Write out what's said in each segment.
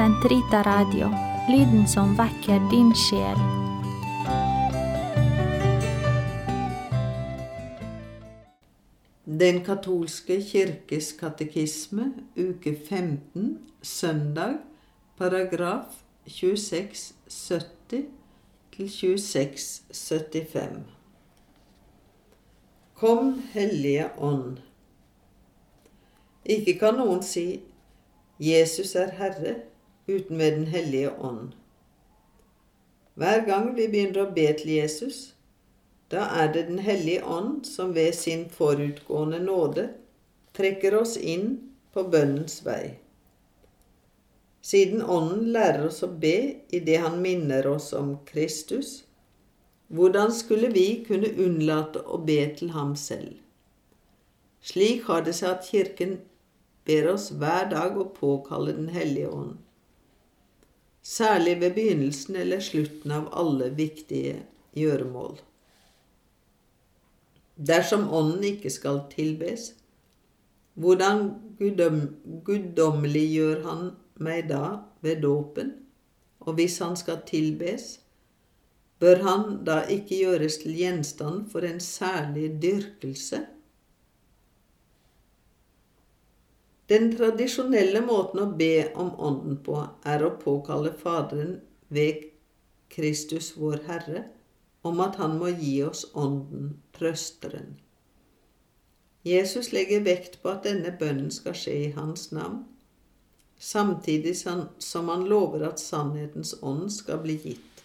Sentrita Radio, lyden som vekker din sjel. Den katolske kirkes katekisme, uke 15, søndag, paragraf 2670 2675. Kom, Hellige Ånd. Ikke kan noen si Jesus er Herre uten ved Den hellige ånd. Hver gang vi begynner å be til Jesus, da er det Den hellige ånd som ved sin forutgående nåde trekker oss inn på bønnens vei. Siden Ånden lærer oss å be i det Han minner oss om Kristus, hvordan skulle vi kunne unnlate å be til Ham selv? Slik har det seg at Kirken ber oss hver dag å påkalle Den hellige ånd, særlig ved begynnelsen eller slutten av alle viktige gjøremål. Dersom Ånden ikke skal tilbes, hvordan guddommeliggjør Han meg da ved dåpen? Og hvis Han skal tilbes, bør Han da ikke gjøres til gjenstand for en særlig dyrkelse? Den tradisjonelle måten å be om Ånden på er å påkalle Faderen ved Kristus vår Herre om at han må gi oss Ånden, trøsteren. Jesus legger vekt på at denne bønnen skal skje i hans navn, samtidig som han lover at sannhetens ånd skal bli gitt.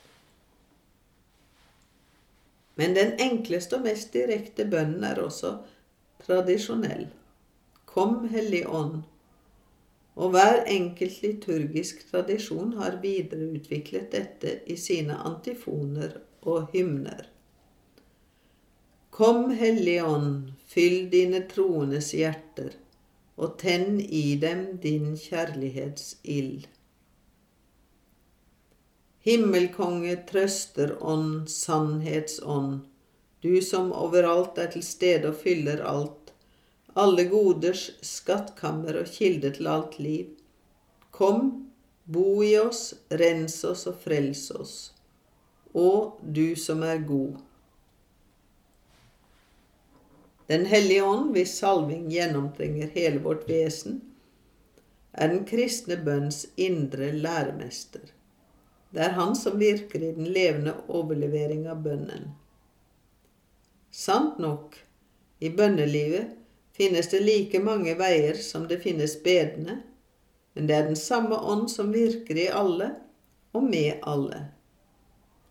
Men den enkleste og mest direkte bønnen er også tradisjonell. Kom, Hellig Ånd. Og hver enkelt liturgisk tradisjon har videreutviklet dette i sine antifoner og hymner. Kom, Hellige Ånd, fyll dine troendes hjerter, og tenn i dem din kjærlighetsild. Himmelkonge, trøsterånd, sannhetsånd, du som overalt er til stede og fyller alt, alle goders skattkammer og kilde til alt liv. Kom, bo i oss, rens oss og frels oss og du som er god. Den hellige ånd, hvis salving gjennomtrenger hele vårt vesen, er den kristne bønns indre læremester. Det er han som virker i den levende overlevering av bønnen. Sant nok, i bønnelivet finnes det like mange veier som det finnes bedende, men det er den samme ånd som virker i alle og med alle.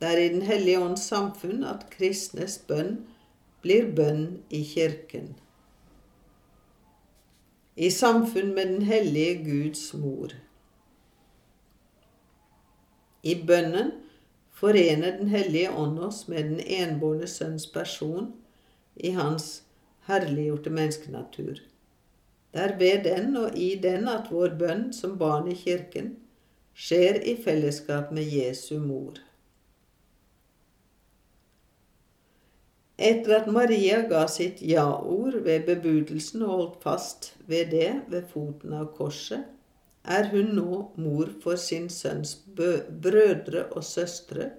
Det er i Den hellige ånds samfunn at kristnes bønn blir bønn i kirken. I samfunn med Den hellige Guds mor. I bønnen forener Den hellige ånd oss med den enbårne sønns person i hans herliggjorte menneskenatur. Det er ved den og i den at vår bønn som barn i kirken skjer i fellesskap med Jesu mor. Etter at Maria ga sitt ja-ord ved bebudelsen og holdt fast ved det ved foten av korset, er hun nå mor for sin sønns brødre og søstre,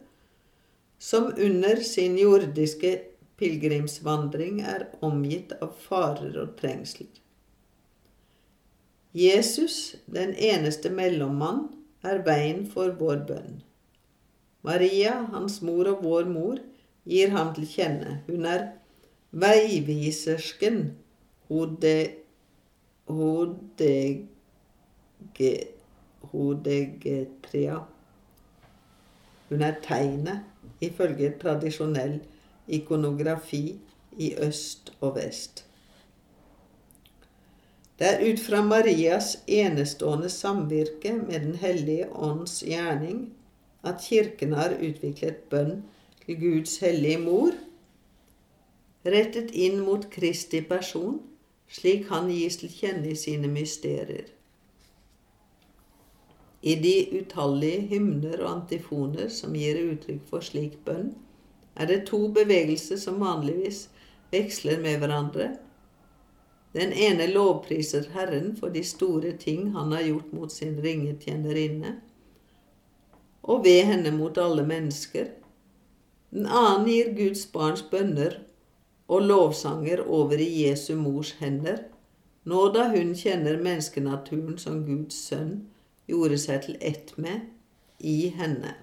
som under sin jordiske pilegrimsvandring er omgitt av farer og trengsler. Jesus, den eneste mellommann, er veien for vår bønn. Maria, hans mor og vår mor, gir ham til kjenne. Hun er veivisersken hode, hodege, hodegetria. Hun er tegnet ifølge tradisjonell ikonografi i øst og vest. Det er ut fra Marias enestående samvirke med Den hellige ånds gjerning at Kirken har utviklet bønn til Guds hellige mor, rettet inn mot Kristi person, slik han gis til kjenne i sine mysterier. I de utallige hymner og antifoner som gir uttrykk for slik bønn, er det to bevegelser som vanligvis veksler med hverandre. Den ene lovpriser Herren for de store ting han har gjort mot sin ringe tjenerinne, og ved henne mot alle mennesker. Den annen gir Guds barns bønner og lovsanger over i Jesu mors hender, nå da hun kjenner menneskenaturen som Guds sønn gjorde seg til ett med i henne.